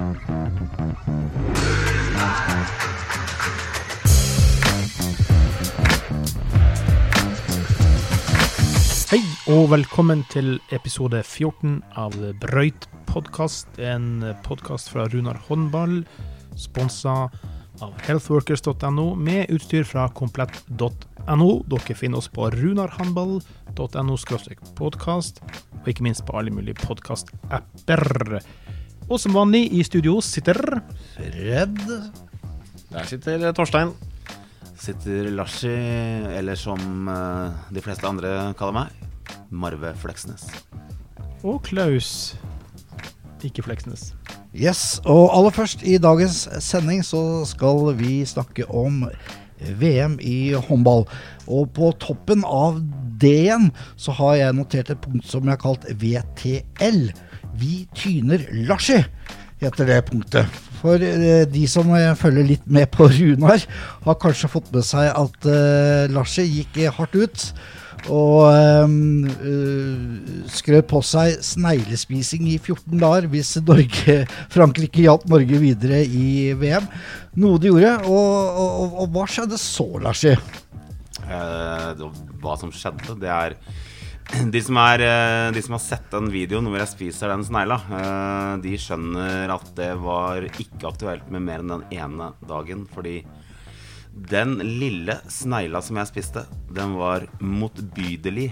Hei og velkommen til episode 14 av Brøyt podkast. En podkast fra Runar håndball, sponsa av healthworkers.no, med utstyr fra komplett.no. Dere finner oss på runarhandball.no podkast, og ikke minst på alle mulige podkast-apper. Og som vanlig i studio sitter Fred. Der sitter Torstein. Sitter Larsi, eller som eh, de fleste andre kaller meg, Marve Fleksnes. og Klaus. Ikke Fleksnes. Yes, og aller først i dagens sending så skal vi snakke om VM i håndball. Og på toppen av det igjen så har jeg notert et punkt som jeg har kalt VTL. Vi tyner Larsi, heter det punktet. For eh, de som eh, følger litt med på Runar, har kanskje fått med seg at uh, Larsi gikk eh, hardt ut. Og um, uh, skrøt på seg sneglespising i 14 dager hvis Norge, Frankrike hjalp Norge videre i VM. Noe de gjorde. Og, og, og hva skjedde så, Larsi? Eh, hva som skjedde, det er de som, er, eh, de som har sett den videoen hvor jeg spiser den snegla, eh, de skjønner at det var ikke aktuelt med mer enn den ene dagen. Fordi den lille snegla som jeg spiste, den var motbydelig.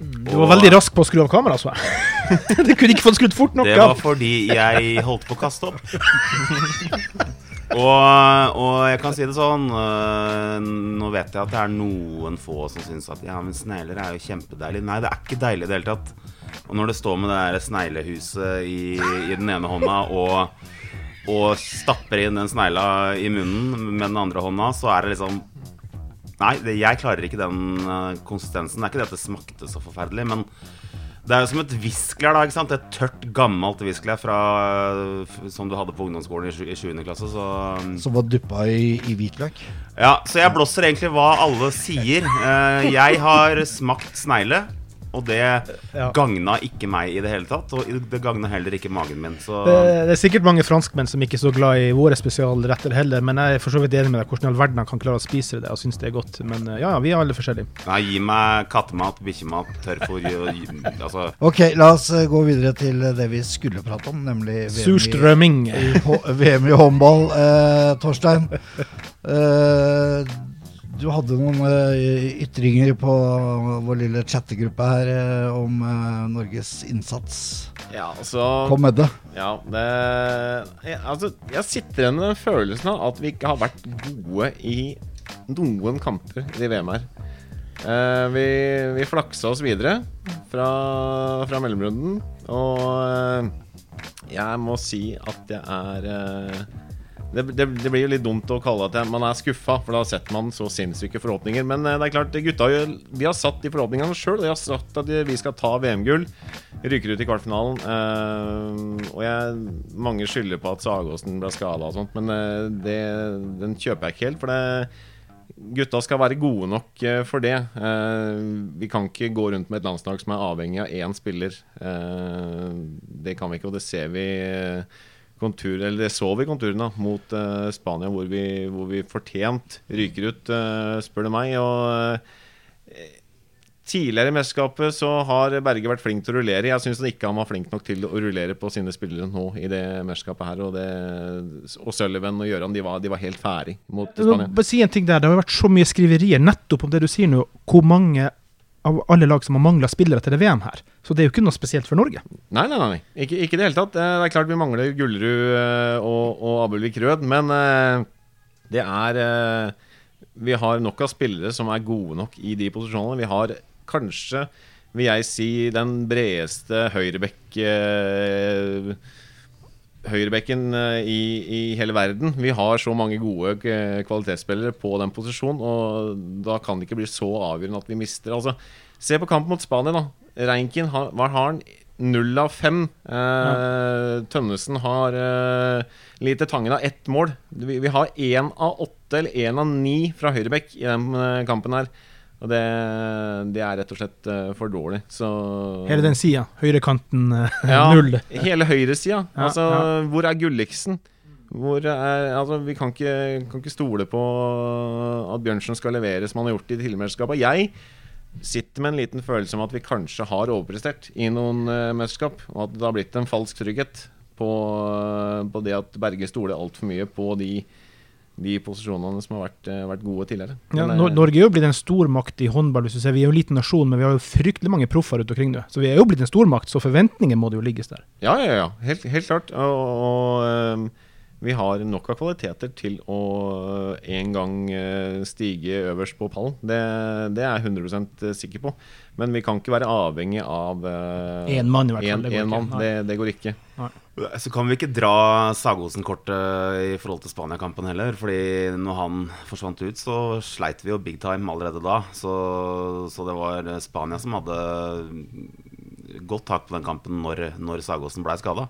Du var veldig rask på å skru av kameraet, så jeg. Du kunne ikke fått skrudd fort nok Det var fordi jeg holdt på å kaste opp. Og, og jeg kan si det sånn øh, Nå vet jeg at det er noen få som syns at ja, men snegler er jo kjempedeilig. Nei, det er ikke deilig i det hele tatt. Og når det står med det der sneglehuset i, i den ene hånda og, og stapper inn den snegla i munnen med den andre hånda, så er det liksom Nei, det, jeg klarer ikke den øh, konsistensen. Det er ikke det at det smakte så forferdelig, men det er jo som et viskler, da. ikke sant? Et tørt, gammelt viskler fra, som du hadde på ungdomsskolen i, sju- 7. klasse. Så Som var duppa i, i hvitløk? ja, så jeg blåser egentlig hva alle sier. Eh, jeg har smakt snegle, og det Ja. gagna ikke meg i det hele tatt. Og det gagna heller ikke magen min. Så Det, det er sikkert mange franskmenn som ikke er så glad i våre spesialretter heller, men jeg er for så vidt enig med deg hvordan i all verden han kan klare å spise det og synes det er godt. Men eh, ja, ja, vi er alle forskjellige. nei, gi meg kattemat, bikkjemat, tørrfôr Altså Ok, la oss eh, gå videre til det vi skulle prate om, nemlig VM i- Surstrømming. i VM i håndball, eh, Torstein. Eh, du hadde noen eh, ytringer på vår lille chattegruppe her eh, om eh, Norges innsats. Ja, altså Kom med det. Ja, det jeg, Altså, jeg sitter igjen med den følelsen av at vi ikke har vært gode i noen kamper i VM her. Eh, vi, vi flaksa oss videre fra, fra mellomrunden, og eh, jeg må si at jeg er eh, det, det, det blir jo litt dumt å kalle at man er skuffa, for da setter man så sinnssyke forhåpninger. Men eh, det er klart, gutta vi har satt de forhåpningene sjøl. De har sagt at vi skal ta VM-gull. Ryker ut i kvartfinalen. eh, og jeg, mange skylder på at Sagåsen ble skada og sånt, men eh, det, den kjøper jeg ikke helt. For det, gutta skal være gode nok for det. Vi kan ikke gå rundt med et landslag som er avhengig av én spiller. Det kan vi ikke, og det ser vi. Kontur, eller det så vi konturene mot uh, Spania, hvor vi, hvor vi fortjent ryker ut, uh, spør du meg. Og uh, tidligere i mesterskapet så har Berge vært flink til å rullere. Jeg syns ikke han var flink nok til å rullere på sine spillere nå i det mesterskapet her. Og, det, og Sullivan og Gøran, de var, de var helt ferdig mot Spania. si en ting der. Det har vært så mye skriverier nettopp om det du sier nå, hvor mange av alle lag som har mangla spillere til det VM her. Så det er jo ikke noe spesielt for Norge. Nei, nei, nei. Ikke, i det hele tatt. Eh, Det er klart vi mangler Gullerud eh, og, og Abelvik Rød, men eh, det er Vi har nok av spillere som er gode nok i de posisjonene. Vi har kanskje, vil jeg si, den bredeste høyrebekk Høyrebekken eh, i, i hele verden. Vi har så mange gode eh, kvalitetsspillere på den posisjonen, og da kan det ikke bli så avgjørende at vi mister. Altså, se på kampen mot Spania, da. Reinken, hva har han? Null av fem. Eh, Tønnesen har eh, Lite Tangen av ett mål. Vi, vi har én av åtte eller én av ni fra høyrebekk i den eh, kampen her. Og det, det er rett og slett eh, for dårlig. Så Hele den sida. Høyrekanten eh, ja, null. Hele høyresida. Ja, altså, ja. hvor er Gulliksen? Hvor er, altså, vi kan ikke, kan ikke stole på at Bjørnsen skal levere som han har gjort i tidligere jeg sitter med en liten følelse om at vi kanskje har overprestert i noen uh, mesterskap. Og at det har blitt en falsk trygghet på, på det at Berge stoler altfor mye på de, de posisjonene som har vært, eh, vært gode tidligere. Ja, eh, Norge er jo blitt en stormakt i håndball. hvis du ser. Vi er jo en liten nasjon, men vi har jo fryktelig mange proffer rundt omkring. det. Så vi er jo blitt en stormakt, så forventninger må det jo ligges der. Ja, ja, ja. Helt, helt klart. Og, og vi har nok av kvaliteter til å eh, en gang eh, stige øverst på pallen. Det, det er jeg 100% sikker på. Men vi kan ikke være avhengig av eh, Én mann i hvert fall, en- det går en mann. Det, det går ikke. Så kan vi ikke dra Sagosen-kortet i forhold til Spania-kampen heller. Fordi når han forsvant ut, så sleit vi jo big time allerede da. Så, så det var Spania som hadde godt tak på den kampen når, når Sagosen blei skada.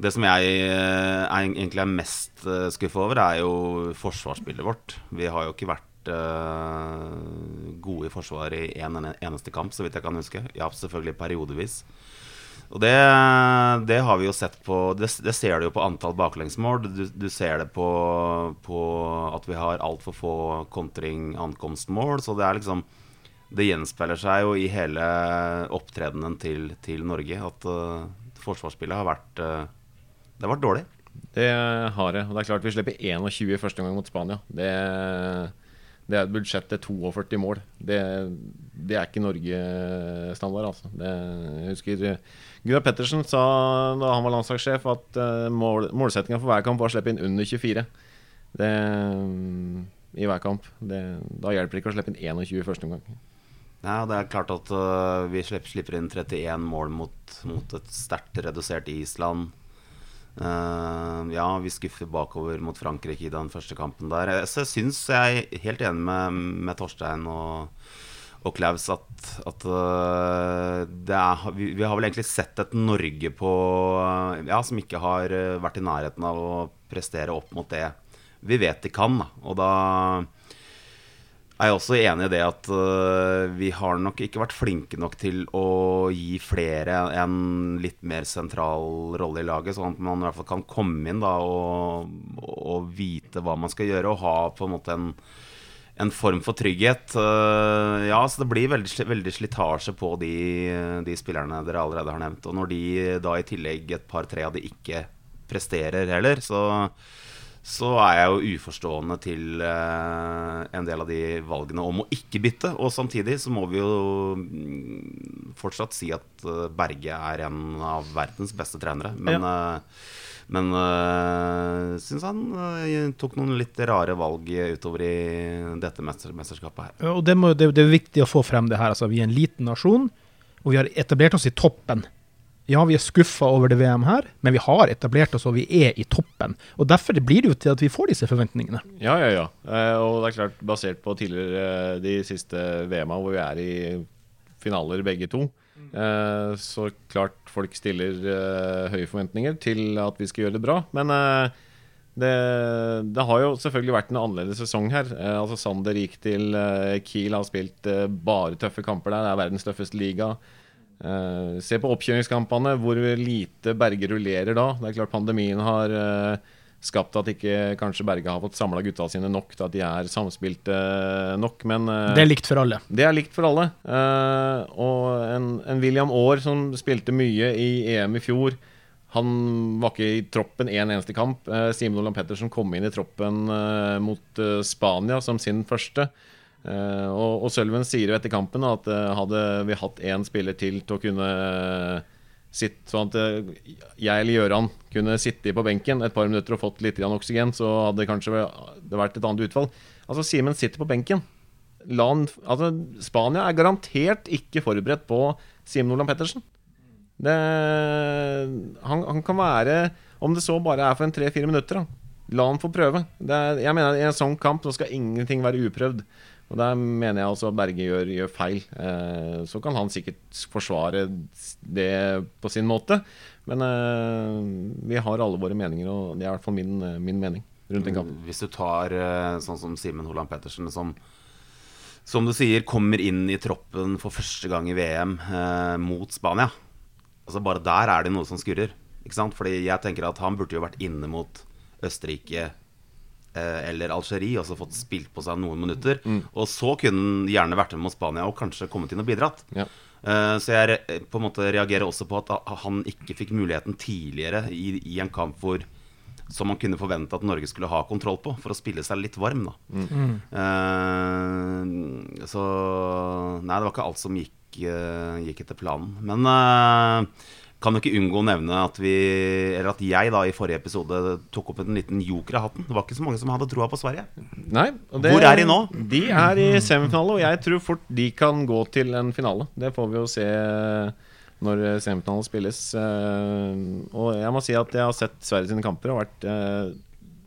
Det som jeg eh, er, egentlig er mest skuffa over, er jo forsvarsspillet vårt. Vi har jo ikke vært eh, gode i forsvar i en eneste kamp, så vidt jeg kan huske. Ja, selvfølgelig periodevis. Og det, det har vi jo sett på Det, det ser du jo på antall baklengsmål. Du, du ser det på, på at vi har altfor få kontring-ankomstmål. Så det er liksom Det gjenspeiler seg jo i hele opptredenen til, til Norge at uh, forsvarsspillet har vært uh, Det har vært dårlig. Det har det. Og det er klart vi slipper 21 i første gang mot Spania. Det, det er et budsjett til 42 mål. Det, det er ikke Norge-standard, altså. Det, jeg husker eh, Gunnar Pettersen sa da han var landslagssjef, at uh, mål, målsettinga for hver kamp var å slippe inn under 24. Det, I hver kamp. Da hjelper det ikke å slippe inn 21 i første omgang. Ja, det er klart at uh, vi slipper, inn 31 mål mot, mot et sterkt redusert Island. Uh, ja, vi skuffer bakover mot Frankrike i den første kampen der. Så jeg syns jeg er helt enig med, med Torstein og, og Klaus at, at det er, vi, vi har vel egentlig sett et Norge på Ja, som ikke har vært i nærheten av å prestere opp mot det vi vet de kan. Da. Og da er jeg også enig i det at uh, vi har nok ikke vært flinke nok til å gi flere en litt mer sentral rolle i laget, sånn at man i hvert fall kan komme inn da og, og vite hva man skal gjøre, og ha på en måte en, en form for trygghet. Øh, ja, så det blir veldig, veldig slitasje på de, de spillerne dere allerede har nevnt. Og når de da i tillegg et par-tre av de ikke presterer heller, så så er jeg jo uforstående til eh, en del av de valgene om å ikke bytte. Og samtidig så må vi jo mm, fortsatt si at eh, Berge er en av verdens beste trenere. Men, eh, men uh, syns han eh, tok noen litt rare valg utover i dette mester mesterskapet her. Og det, må, det, det er viktig å få frem det her. Altså, vi er en liten nasjon, og vi har etablert oss i toppen. Ja, vi er skuffa over det VM her, men vi har etablert oss, og vi er i toppen. Og Derfor blir det jo til at vi får disse forventningene. Ja, ja, ja. Eh, og det er klart, basert på tidligere eh, de siste VM-a hvor vi er i finaler begge to, eh, så klart folk stiller høye forventninger til at vi skal gjøre det bra. Men det, det har jo selvfølgelig vært en annerledes sesong her. Eh, altså Sander gikk til eh, Kiel, har spilt eh, bare tøffe kamper der. Det er verdens tøffeste liga. Eh, se på oppkjøringskampene, hvor lite Berge rullerer da. Det er klart Pandemien har uh, skapt at ikke kanskje Berge har fått samla gutta sine nok til at de er samspilte nok. Men eh, Det er likt for alle. det er likt for alle. Og en, en William Aar som spilte mye i EM i fjor. Han var ikke i troppen én eneste kamp. Simen Olan Pettersen kom inn i troppen mot Spania som sin første. Eh, og, og Sølven sier jo etter kampen at eh, hadde vi hatt én spiller til til å kunne eh, sitte sånn at jeg eller Gjøran kunne sitte på benken et par minutter og fått litt oksygen, så hadde kanskje det vært et annet utfall. Altså, Simen sitter på benken. Han, altså, Spania er garantert ikke forberedt på Simen Olan Pettersen. Det, han, han kan være Om det så bare er for en tre-fire minutter, da. La han få prøve. Er, jeg mener I en sånn kamp så skal ingenting være uprøvd. Og Der mener jeg også Berge gjør, gjør feil. Eh, så kan han sikkert forsvare det på sin måte. Men eh, vi har alle våre meninger, og det er i hvert fall min, min mening rundt den kampen. Hvis du tar eh, sånn som Simen Holand Pettersen, som, som du sier, kommer inn i troppen for første gang i VM eh, mot Spania. Altså Bare der er det noe som skurrer. Ikke sant? Fordi jeg tenker at han burde jo vært inne mot Østerrike eh, eller Algerie og fått spilt på seg noen minutter. Og så kunne han gjerne vært med mot Spania og kanskje kommet inn og bidratt. Ja. Eh, så jeg på en måte reagerer også på at han ikke fikk muligheten tidligere i, i en kamp hvor som man kunne forvente at Norge skulle ha kontroll på, for å spille seg litt varm. da Eh, Så Nei, det var ikke alt som gikk, uh, gikk etter planen. Men eh, kan jo ikke unngå å nevne at vi Eller at jeg da i forrige episode tok opp en liten joker av hatten. Det var ikke så mange som hadde troa på Sverige. Nei, og Hvor er de nå? De er i semifinale, og jeg tror fort de kan gå til en finale. Det får vi jo se når semifinalen spilles. Eh, Og jeg må si at jeg har sett Sverige sine kamper og vært eh,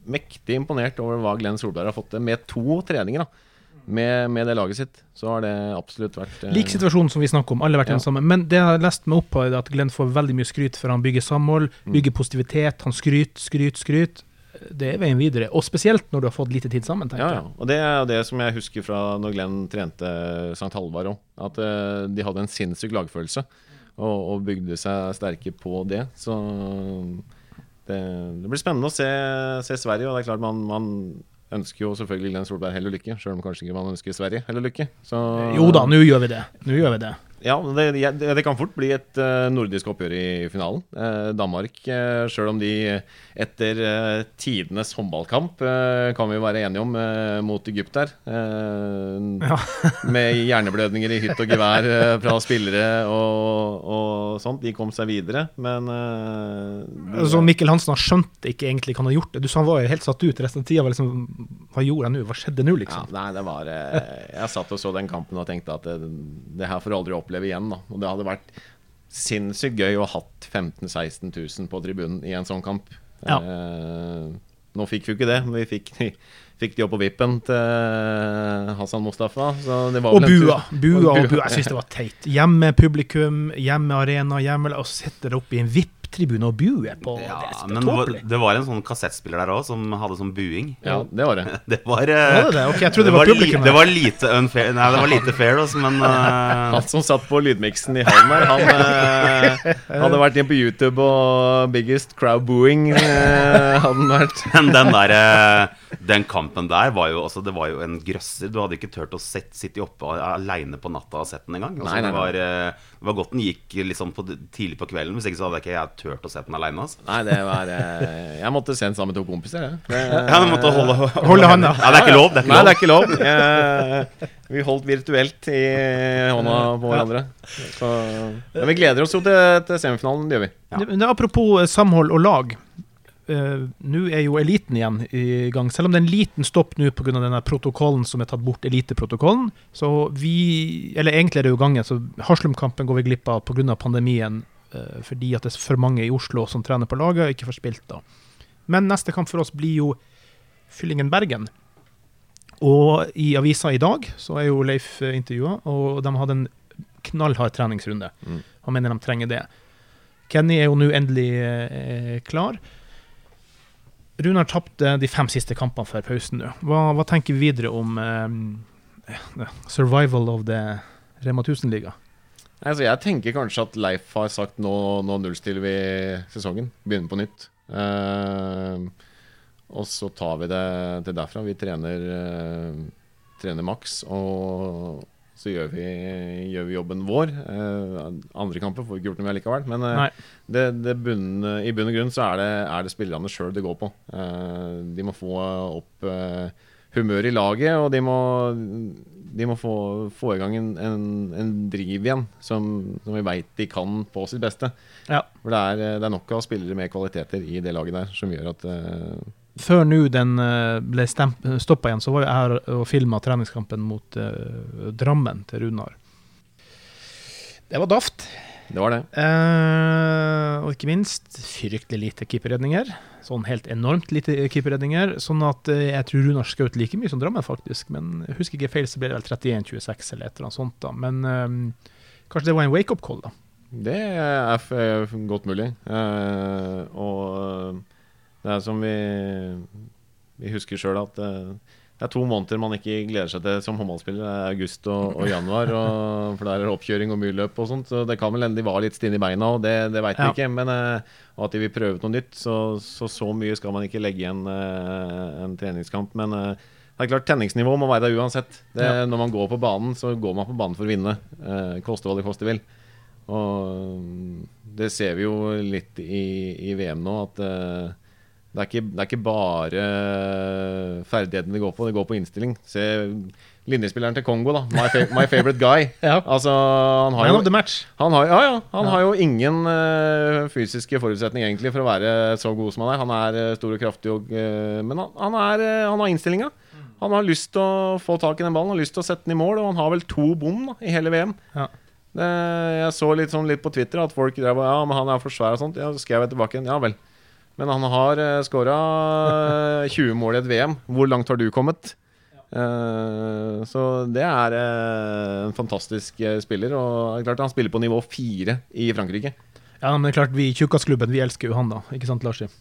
mektig imponert over hva Glenn Solberg har fått til med to treninger. da med, med det laget sitt. Så har det absolutt vært eh, Lik situasjon som vi snakker om, alle har vært Ja. ensomme. Men det jeg har lest meg opp på, er at Glenn får veldig mye skryt for han bygger samhold, Mm. bygger positivitet, han skryter, skryter, skryter. Det er veien videre. Og spesielt når du har fått lite tid sammen, tenker Ja, ja. Og det er det som jeg husker fra når Glenn trente St. Halvard òg. At eh, de hadde en sinnssyk lagfølelse og, og bygde seg sterke på det. Så det, det blir spennende å se, se Sverige. Og det er klart man, man ønsker jo selvfølgelig Glenn Solberg hell og lykke, sjøl om kanskje ikke man ønsker Sverige hell og lykke. Så. Jo da, nå gjør vi det. Nå gjør vi det. Ja, det, det, kan fort bli et eh, nordisk oppgjør i finalen. Eh, Danmark, uh, sjøl om de etter eh, tidenes håndballkamp, eh, kan vi være enige om, eh, mot Egypt der. eh, Ja. med hjerneblødninger i hytt og gevær eh, fra spillere og, og sånt. De kom seg videre, men eh, de, Altså, Mikkel Hansen han skjønte ikke egentlig hva han hadde gjort. Du sa han var helt satt ut resten av tida. Liksom, hva gjorde jeg nå? Hva skjedde nå, ja, liksom? nei, det var eh, Jeg satt og så den kampen og tenkte at det, det her får aldri oppleve igjen. Da. Og det hadde vært sinnssykt gøy å ha hatt 15 000-16 000 på tribunen i en sånn kamp. Ja. Eh, nå fikk vi ikke det, men vi fikk, fikk de opp på vippen til Hassan Mustafa. Så det var Og bua. bua. Bua og bua. Jeg syns det var teit. Hjemmepublikum, hjemmearena, hjemme Og sitter oppe i en VIP-tribune og bue på Ja, Det men det var, tåpelig. det var en sånn kassettspiller der òg som hadde sånn buing. Ja, det var det. Det var, eh, Var det det? Ok, jeg trodde det var li- Det var lite unfair Nei, det var lite fair, også, men uh... Han som satt på lydmiksen i hallen her, han uh, hadde vært inne på YouTube og Biggest Crowd Booing uh, hadde han vært. Men den der Den kampen der var jo altså, Det var jo en grøsser. Du hadde ikke turt å sette, sitte oppe aleine på natta og sett den engang. Altså, det, var, det var godt den gikk liksom på, tidlig på kvelden. Hvis ikke så hadde ikke jeg turt å sett den aleine. Altså. Nei, det var eh, Jeg måtte se den sammen med to kompiser, jeg. Det, Ja, du måtte holde, Holde handa. Ja, det er ikke lov. Det er ikke Nei, lov. det er ikke lov. Jeg, vi holdt virtuelt i hånda på hverandre. Så, ja, vi gleder oss jo til, til semifinalen, det gjør vi. Ja. Det, det, apropos eh, samhold og lag. Uh, nå er jo eliten igjen i gang. Selv om det er en liten stopp nå pga. denne protokollen som er tatt bort, eliteprotokollen. Så vi Eller egentlig er det jo gangen. Så Haslum-kampen går vi glipp av pga. pandemien. Eh, fordi at det er for mange i Oslo som trener på laget og ikke får spilt da. Men neste kamp for oss blir jo Fyllingen-Bergen. Og i avisa i dag så er jo Leif eh, intervjua, og de hadde en knallhard treningsrunde. Mm. Han mener de trenger det. Kenny er jo nå endelig eh, klar. Runar tapte de fem siste kampene før pausen nå. Hva, hva tenker vi videre om eh, survival of the Rema 1000-liga? Altså, jeg tenker kanskje at Leif har sagt nå, nå nullstiller vi sesongen. Begynner på nytt. Uh, og så tar vi det til derfra. Vi trener, uh, trener maks, og så gjør vi, gjør vi jobben vår. Uh, andre kamper får vi ikke gjort noe med likevel. Men det, det bunn, i bunn og grunn så er det, er det spillerne sjøl det går på. De må få opp humør i laget, og de må, de må få, få i gang en, en, en driv igjen, som, som vi veit de kan på sitt beste. Ja. For det er, det er nok av spillere med kvaliteter i det laget der som gjør at uh, Før nå den eh, ble stoppa igjen, så var jeg her og filma treningskampen mot uh, Drammen til Runar. Det var daft. Det var det. Eh, og ikke minst fryktelig lite keeperredninger. Sånn helt enormt lite keeperredninger. Sånn at eh, jeg tror Runar skjøt like mye som Drammen, faktisk. Men jeg husker ikke feil, så ble det vel 31-26 eller et eller annet sånt. da. Men eh, kanskje det var en wake-up call, da. Det er f- godt mulig. Eh, og det er som vi, vi husker sjøl at eh, det er to måneder man ikke gleder seg til som håndballspiller. Det er august og, og januar. Og, for der er det oppkjøring og mye løp og sånt. Så det kan vel hende de var litt stinne i beina, og det, det veit vi Ja. ikke. Men og at de vil prøve noe nytt. Så, så så mye skal man ikke legge igjen eh, en treningskamp. Men eh, det er klart, tenningsnivået må være der uansett. Det, Ja. Når man går på banen, så går man på banen for å vinne. Koste hva det koste vil. Og mm, det ser vi jo litt i, i VM nå, at det, er ikke, det er ikke bare ferdighetene det går på, det går på innstilling. Se linjespilleren til Kongo, da. My, fa my favorite guy. Ja. Altså, han har Man jo of the match. han har, ja, ja, han har jo ingen uh, fysiske forutsetninger egentlig for å være så god som han er. Han er uh, stor og kraftig, og, uh, men han, han, er, eh, han har innstillinga. Han har lyst til å få tak i den ballen, han har lyst til å sette den i mål, og han har vel to bom da, i hele VM. Ja. Det, jeg så litt, sånn, litt på Twitter at folk drev og Ja, men han er for svær og sånt. Ja, så skrev jeg tilbake igjen. Ja vel. Men han har uh, skåra 20 mål i et VM. Hvor langt har du kommet? Uh, så det er uh, en fantastisk uh, spiller. Og klart han spiller på nivå fire i Frankrike. Ja, men det er klart, vi i Tjukkasklubben vi elsker jo han, da. Ikke sant, Larsi?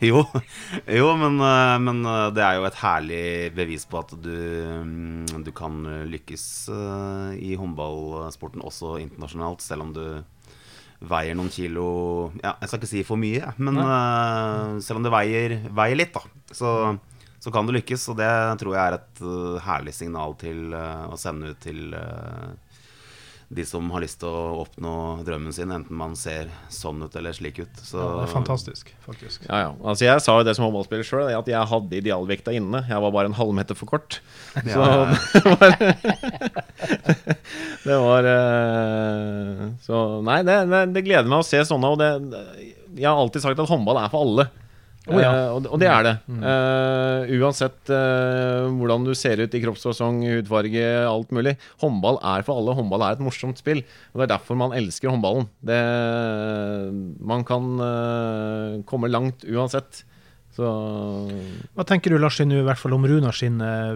Jo, jo men, men det er jo et herlig bevis på at du, mm, du kan lykkes i håndballsporten også internasjonalt, selv om du veier noen kilo Ja, jeg skal ikke si for mye, men uh, selv om det veier, veier litt, da, så, så kan det lykkes. Og det tror jeg er et uh, herlig signal til uh, å sende ut til eh, de som har lyst til å oppnå drømmen sin, enten man ser sånn ut eller slik ut. Så, Ja, det er fantastisk, faktisk. Ja, ja. Altså, jeg sa jo det som håndballspiller sjøl, at jeg hadde idealvekta inne. Jeg var bare en halvmeter for kort. Så Ja, ja. det var Det var eh, Så nei, det, det, det gleder meg å se sånne. Og det, jeg har alltid sagt at håndball er for alle. Å ja. uh, og, det- og det er det. Uh, uansett uh, hvordan du ser ut i kroppsfasong, hudfarge, alt mulig. Håndball er for alle. Håndball er et morsomt spill. Og Det er derfor man elsker håndballen. Det, man kan komme langt uansett. Så Hva tenker du, Lars, nå i hvert fall om Runar sin eh,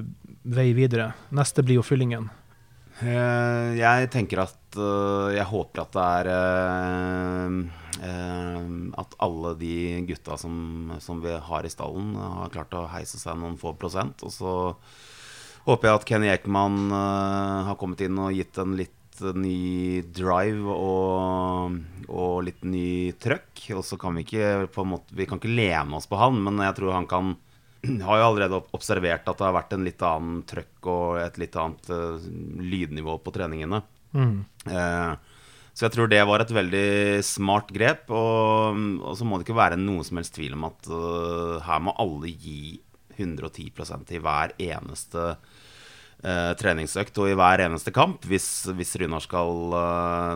vei videre? Neste blir jo fyllingen. Eh, Jeg tenker at eh, Jeg håper at det er eh, At alle de gutta som, som vi har i stallen, har klart å heise seg noen få prosent. Og så håper jeg at Kenny Ekman har kommet inn og gitt en litt ny drive og, og litt ny trøkk. Og så kan vi ikke på en måte Vi kan ikke lene oss på han, men jeg tror han kan har jo allerede observert at det har vært en litt annen trøkk og et litt annet uh, lydnivå på treningene. Mm. Uh, så jeg tror det var et veldig smart grep. Og, og så må det ikke være noen som helst tvil om at uh, her må alle gi 110% i hver eneste eh, treningsøkt og i hver eneste kamp hvis, hvis Runar skal,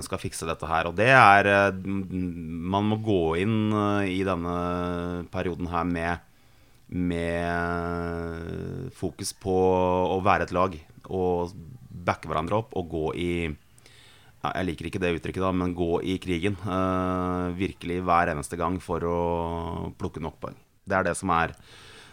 skal fikse dette her. Og det er Man må gå inn i denne perioden her med med fokus på å være et lag og backe hverandre opp og gå i Jeg liker ikke det uttrykket, da, men gå i krigen. Uh, virkelig hver eneste gang for å plukke nok poeng. Det er det som er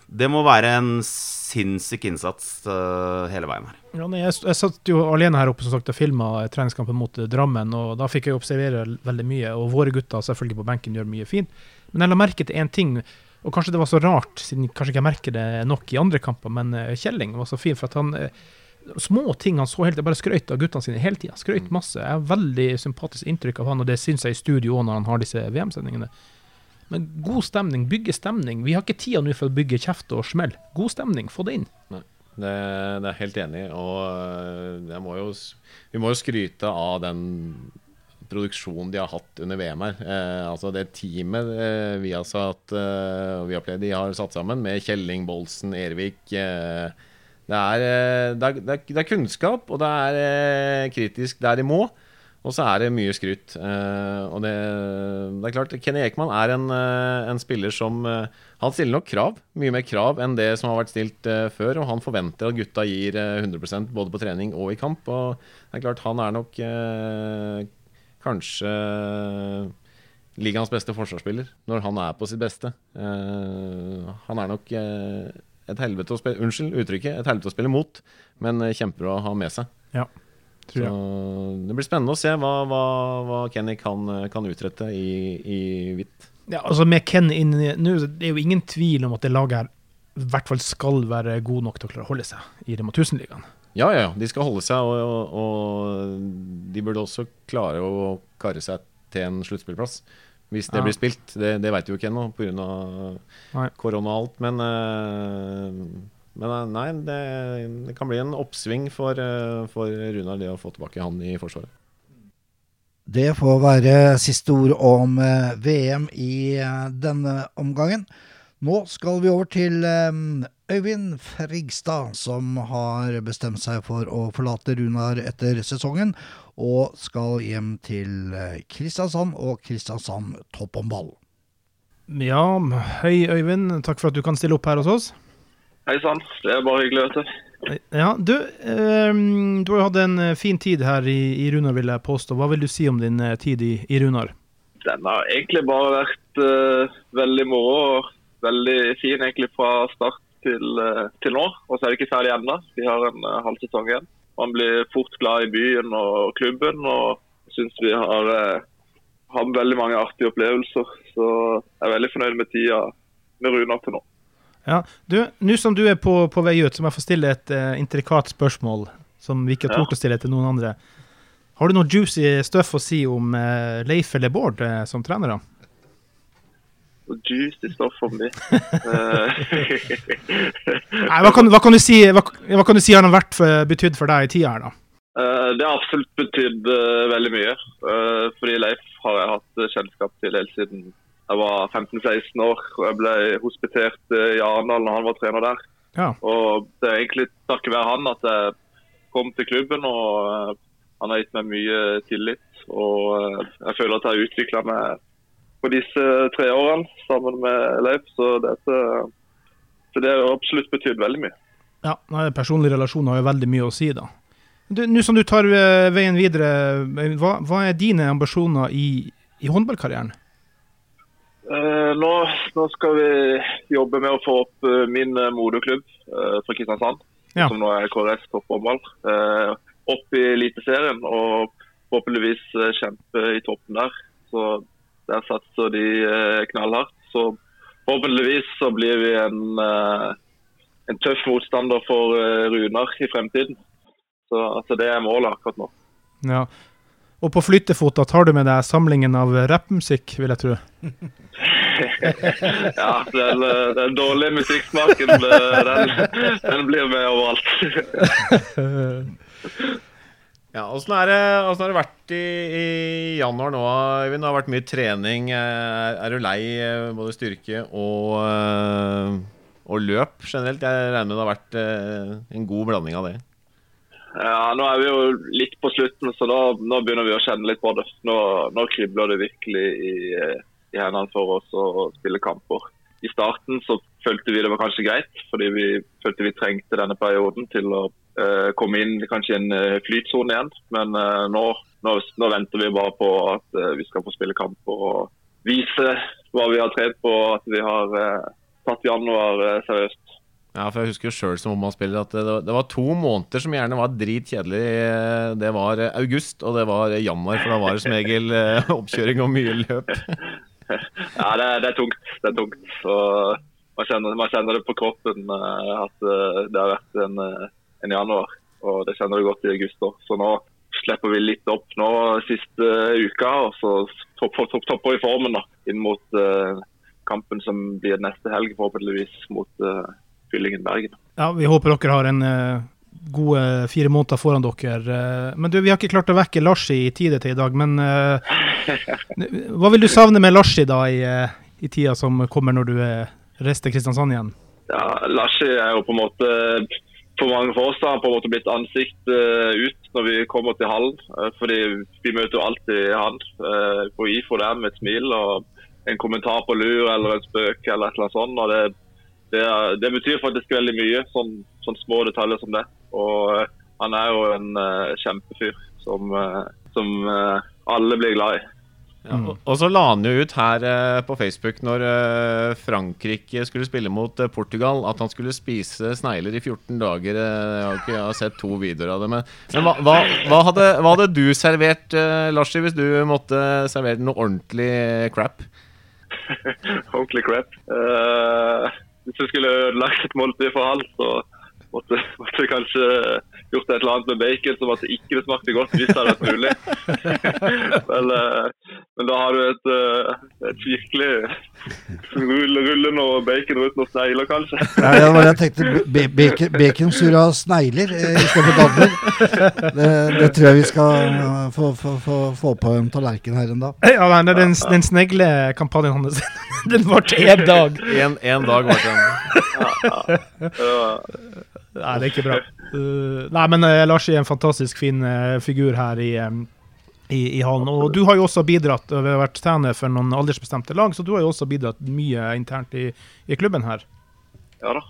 Det må være en sinnssyk innsats uh, hele veien her. Ja, nei, jeg, jeg satt jo alene her oppe som sagt, og filma treningskampen mot eh, Drammen, og da fikk jeg observere veldig mye. Og våre gutter selvfølgelig på benken gjør mye fint. Men jeg la merke til én ting, og kanskje det var så rart, siden kanskje ikke jeg merker det nok i andre kamper, men eh, Kjelling var så fin for at han eh, Små ting han så helt Jeg bare skrøt av guttene sine hele tida. Skrøt masse. Jeg har veldig sympatisk inntrykk av han, og det syns jeg i studio òg når han har disse VM-sendingene. Men god stemning, bygge stemning. Vi har ikke tida nå for å bygge kjeft og smell. God stemning, få det inn. det, det er helt enig. Og jeg må jo, vi må jo skryte av den produksjonen de har hatt under VM her. Eh, altså det teamet eh, vi har satt eh, og Viaplay de har satt sammen, med Kjelling, Bolsen, Ervik eh, det, er, eh, det, er, det, er, kunnskap, og det er eh, kritisk der de må. Og så er det mye skryt. Eh, og det, det er klart, Kenny Ekman er en, en spiller som Han stiller nok krav, mye mer krav enn det som har vært stilt før. Og han forventer at gutta gir eh, 100% både på trening og i kamp. Og det er klart, han er nok kanskje ligaens beste forsvarsspiller når han er på sitt beste. Uh, han er nok uh, et helvete å spille Unnskyld uttrykket, et helvete å spille mot, men eh, kjemper å ha med seg. Ja, tror Så det blir spennende å se hva, hva, hva Kenny kan, kan utrette i, i hvitt. Ja, altså Med Ken inn nå, Det er jo ingen tvil om at det laget her i hvert fall skal være god nok til å klare å holde seg i Rema 1000-ligaen. Ja, ja, ja. De skal holde seg, og, og, og de burde også klare å karre seg til en sluttspillplass. Hvis det Ja. blir spilt. Det, det veit vi jo ikke ennå pga. korona og alt. Men, eh, men eh, nei, det, det kan bli en oppsving for, eh, for Runar, det å få tilbake han i Forsvaret. Det får være siste ord om VM i denne omgangen. Nå skal vi over til Øyvind Frigstad, som har bestemt seg for å forlate Runar etter sesongen, og skal hjem til eh, Kristiansand og Kristiansand topphåndball. Ja, hei Øyvind. Takk for at du kan stille opp her hos oss. Hei sann, det er bare hyggelig, vet du. Ja, du, ehm, du har jo hatt en eh, fin tid her i, i Runar, vil jeg påstå. Hva vil du si om din eh, tid i, i Runar? Den har egentlig bare vært eh, veldig moro og veldig fin egentlig fra start til, eh, til nå. Og så er vi ikke ferdig ennå. Vi har en uh, halv sesong igjen. Man blir fort glad i byen og klubben og syns vi har, eh, har veldig mange artige opplevelser. Så jeg er veldig fornøyd med tida med Runar til nå. Ja, du, Nå som du er på, på vei ut, så må jeg få stille et uh, intrikat spørsmål som vi ikke har Ja. tort å stille til noen andre. Har du noe juicy stuff å si om uh, Leif eller Bård uh, som trenere? Juicy stoff om de. Nei, hva kan, hva kan du si hva, hva kan du si har vært for, betydd for deg i tida her, da? Uh, Det har absolutt betydd uh, veldig mye. Uh, fordi Leif har jeg hatt kjennskap til helt siden jeg var 15-16 år. og Jeg ble hospitert i Arendal når han var trener der. Ja. Og Det er egentlig takket være han at jeg kom til klubben. og Han har gitt meg mye tillit. Og jeg føler at jeg har utvikla meg på disse tre årene sammen med Leif. Så, dette, så det har absolutt betydd veldig mye. Ja, Personlige relasjoner har jo veldig mye å si, da. Nå som du tar eh, veien videre, eh, hva, hva er dine ambisjoner i, i håndballkarrieren? Eh, nå, nå skal vi jobbe med å få opp eh, min moderklubb eh, fra Kristiansand, Ja. som nå er KRS topphåndball, eh, opp i Eliteserien og forhåpentligvis kjempe i toppen der. Så der satser de eh, knallhardt. Så forhåpentligvis så blir vi en, eh, en tøff motstander for eh, Runar i fremtiden. Så altså, det er målet akkurat nå. Ja. Og på flyttefot da tar du med deg samlingen av rappmusikk, vil jeg tro. Ja, den, den dårlige musikksmaken, den, den blir med overalt. Ja, Åssen har det vært i, i januar nå, Øyvind? Det har vært mye trening. Er, er du lei eh, både styrke og, eh, og løp generelt? Jeg regner med det har vært eh, en god blanding av det. Ja, Nå er vi jo litt på slutten, så da, nå begynner vi å kjenne litt på det. Nå, nå kribler det virkelig i, i hendene for oss å spille kamper. I starten så følte vi det var kanskje greit, fordi vi følte vi trengte denne perioden til å komme inn kanskje i en eh, flytsone igjen. Men eh, nå, nå, nå venter vi bare på at eh, vi skal få spille kamper og vise hva vi har trent på, at vi har eh, tatt januar eh, seriøst. Ja, for Jeg husker jo sjøl som håndballspiller at det, det var to måneder som gjerne var dritkjedelig. Det var august og det var januar, for da var det som regel eh, oppkjøring og mye løp. Ja, det, det er tungt. Det er tungt. Man, kjenner, man kjenner det på kroppen eh, at eh, det har vært en, eh, en januar. Og det kjenner du godt i august òg. Så nå slipper vi litt opp nå siste uka, og så topper topp, topper vi formen da, inn mot uh, kampen som blir neste helg, forhåpentligvis mot uh, Fyllingen Bergen. Ja, Vi håper dere har en uh, gode fire måneder foran dere. men du, vi har ikke klart å vekke Larsi i tide til i dag. Men hva vil du savne med Larsi da i, i tida som kommer når du er reist til Kristiansand igjen? Ja, Lars er jo på en måte for mange for oss har han på en måte blitt ansikt eh, ut når vi kommer til hallen. eh, fordi vi møter jo alltid han uh, på IFO der med et smil og en kommentar på lur eller en spøk eller et eller annet sånt. og Det, det, det betyr faktisk veldig mye, sånn, sånn små detaljer som det. Og eh, han er jo en eh, kjempefyr som, eh, som eh, alle blir glad i. Ja, og, så la han jo ut her eh, på Facebook når eh, Frankrike skulle spille mot eh, Portugal, at han skulle spise snegler i 14 dager. Eh, jeg, har ikke, jeg har sett to videoer av det. Men, men hva, hva, hva, hadde, hva hadde du servert, eh, Larsi, hvis du måtte servere noe ordentlig crap? Ordentlig crap. Uh, hvis du skulle ødelagt et måltid for alt, så måtte, måtte kanskje gjort et eller annet med bacon som at det ikke smakte godt, hvis det hadde vært mulig. men, eh, men da har du et, eh, et virkelig rull- rullende og bacon uten noen snegler, kanskje. Ja, det var det jeg tenkte. Bacon, baconsura snegler eh, istedenfor dadler. Det, det tror jeg vi skal eh, få, få, få, få på en tallerken her en dag. Ja, nei, den, den sneglekampanjen hans, den varte én dag. En, en dag var den. en Det Nei, det er ikke bra. Nei, men Lars er en fantastisk fin figur her i, i, i hallen. Og du har jo også bidratt, vi har vært trener for noen aldersbestemte lag, så du har jo også bidratt mye internt i, i klubben her. Ja da.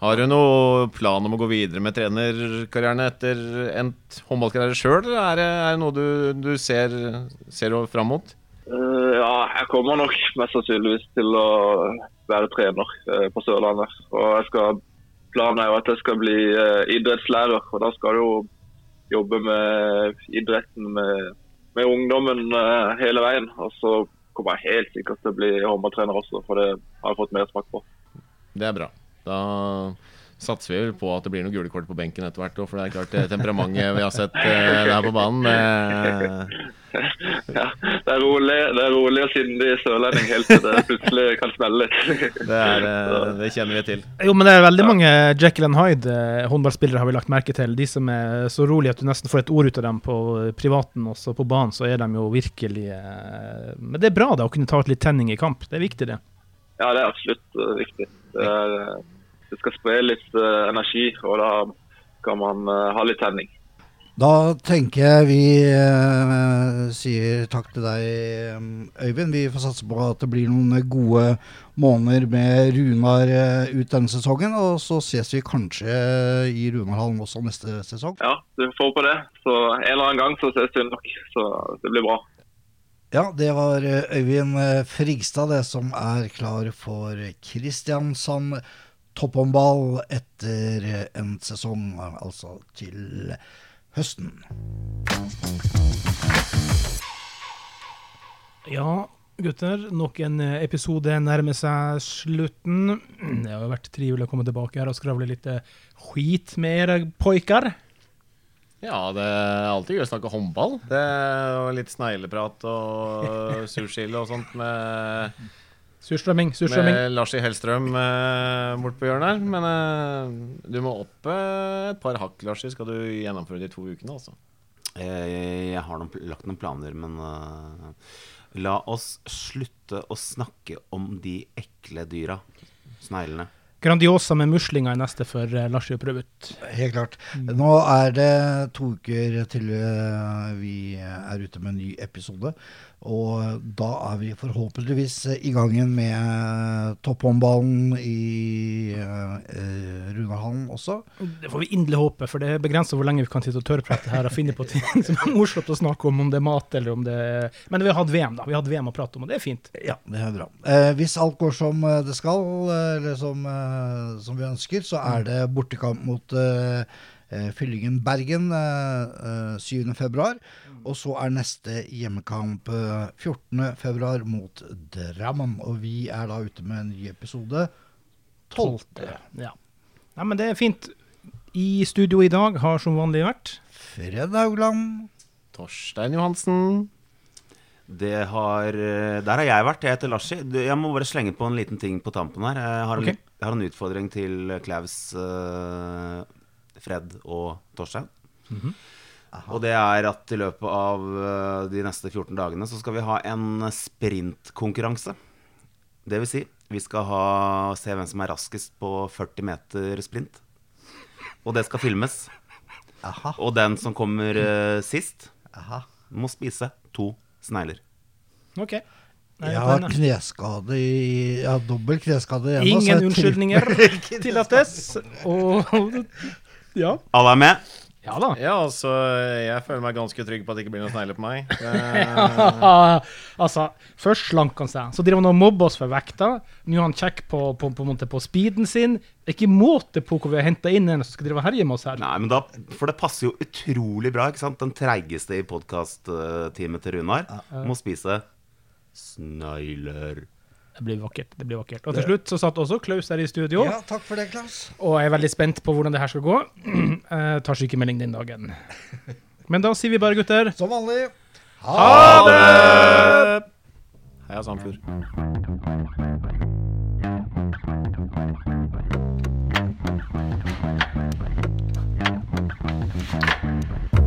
Har du noen plan om å gå videre med trenerkarrieren etter endt håndballkarriere sjøl, eller er det, er det noe du, du ser, ser fram mot? Uh, ja, jeg kommer nok mest sannsynligvis til å være trener uh, på Sørlandet. Og jeg skal, planen er jo at jeg skal bli uh, idrettslærer, og da skal du jo jobbe med idretten med, med ungdommen eh, hele veien. Og så kommer jeg helt sikkert til å bli håndballtrener også, for det har jeg fått mersmak på. Det er bra. Da satser vi vel på at det blir noen gule kort på benken etter hvert òg, for det er klart det temperamentet vi har sett eh, der på banen det, Ja, det er rolig, det er rolig og sindig sørlending helt til det plutselig kan smelle litt. det, er, eh, det kjenner vi til. Jo, men det er veldig mange Jekyll and Hyde eh, håndballspillere har vi lagt merke til. De som er så rolige at du nesten får et ord ut av dem på eh, privaten, og så på banen så er de jo virkelig eh, Men det er bra da å kunne ta ut litt tenning i kamp. Det er viktig, det. Ja, det er absolutt eh, viktig. Det, er, eh, det skal spre litt eh, energi, og da kan man eh, ha litt tenning. Da tenker jeg vi eh, sier takk til deg, eh, Øyvind. Vi får satse på at det blir noen gode måneder med Runar ut denne sesongen. Og så ses vi kanskje i Runarhallen også neste sesong. Ja, du får på det. Så en eller annen gang så ses vi nok. Så det blir bra. Ja, det var Øyvind Frigstad, det som er klar for Kristiansand topphåndball etter en sesong, altså til høsten. Ja, gutter. Nok en episode nærmer seg slutten. Det har vært trivelig å komme tilbake her og skravle litt skit med dere poiker. Ja, det er alltid gøy å snakke håndball. Det er litt snegleprat og sursild og sånt med, Surstrømming, surstrømming. med Larsi Hellstrøm eh, bort på hjørnet her. Men eh, du må opp eh, et par hakk, Larsi, skal du gjennomføre de to ukene, altså. Eh, Jeg har noen, lagt noen planer, men eh, la oss slutte å snakke om de ekle dyra. Sneglene. Grandiosa med muslinger er neste for uh, Larsi å prøve ut. Helt klart. Nå er det to uker til eh, vi er ute med en ny episode. Og da er vi forhåpentligvis i gangen med topphåndballen i uh, Runarhallen også. Det får vi inderlig håpe, for det begrenser hvor lenge vi kan sitte og tørrprate her og finne på ting som er morsomt å snakke om, om det er mat eller om det Men vi har hatt VM, da. Vi har hatt VM å prate om, og det er fint. Ja, det er bra. Eh, hvis alt går som eh, det skal, eh, eller som, eh, som vi ønsker, så er det bortekamp mot eh, eh, Fyllingen Bergen eh, eh, 7. februar. Og så er neste hjemmekamp eh, 14. februar mot Drammen. Og vi er da ute med en ny episode 12. Ja. Nei, men det er fint. I studio i dag har som vanlig vært Fred Haugland. Torstein Johansen. Det har, eh, der har jeg vært. Jeg heter Larsi. Jeg må bare slenge på en liten ting på tampen her. Jeg har en, jeg har en utfordring til Klaus, eh, Fred og Torstein. Og det er at i løpet av eh, de neste 14 dagene så skal vi ha en sprintkonkurranse. Det vil si, vi skal ha, se hvem som er raskest på 40 meter sprint. Og det skal filmes. Aha. Og den som kommer uh, sist, Aha. må spise to snegler. OK. Nei, Jeg har kneskade i Jeg har dobbel kneskade igjen. Ingen unnskyldninger tillates. Og ja. Alle er med? Ja da. Ja, altså, jeg føler meg ganske trygg på at det ikke blir noen snegler på meg. ja, altså, først slank han seg, så driver han og mobber oss for vekta. Nå er han kjekk på, på, på, på speeden sin. Det er ikke måte på hvor vi har henta inn en som skal drive og herje med oss her. Nei, men da, For det passer jo utrolig bra. ikke sant? Den treigeste i podkast-teamet til Runar må spise snegler. Det blir vakkert. det blir vakkert. Og til slutt så satt også Klaus der i studio. Ja, takk for det, Klaus. Og jeg er veldig spent på hvordan det her skal gå. Jeg eh, tar sykemelding den dagen. Men da sier vi bare, gutter Som vanlig. Ha, ha det! Heia Sandfjord. Thank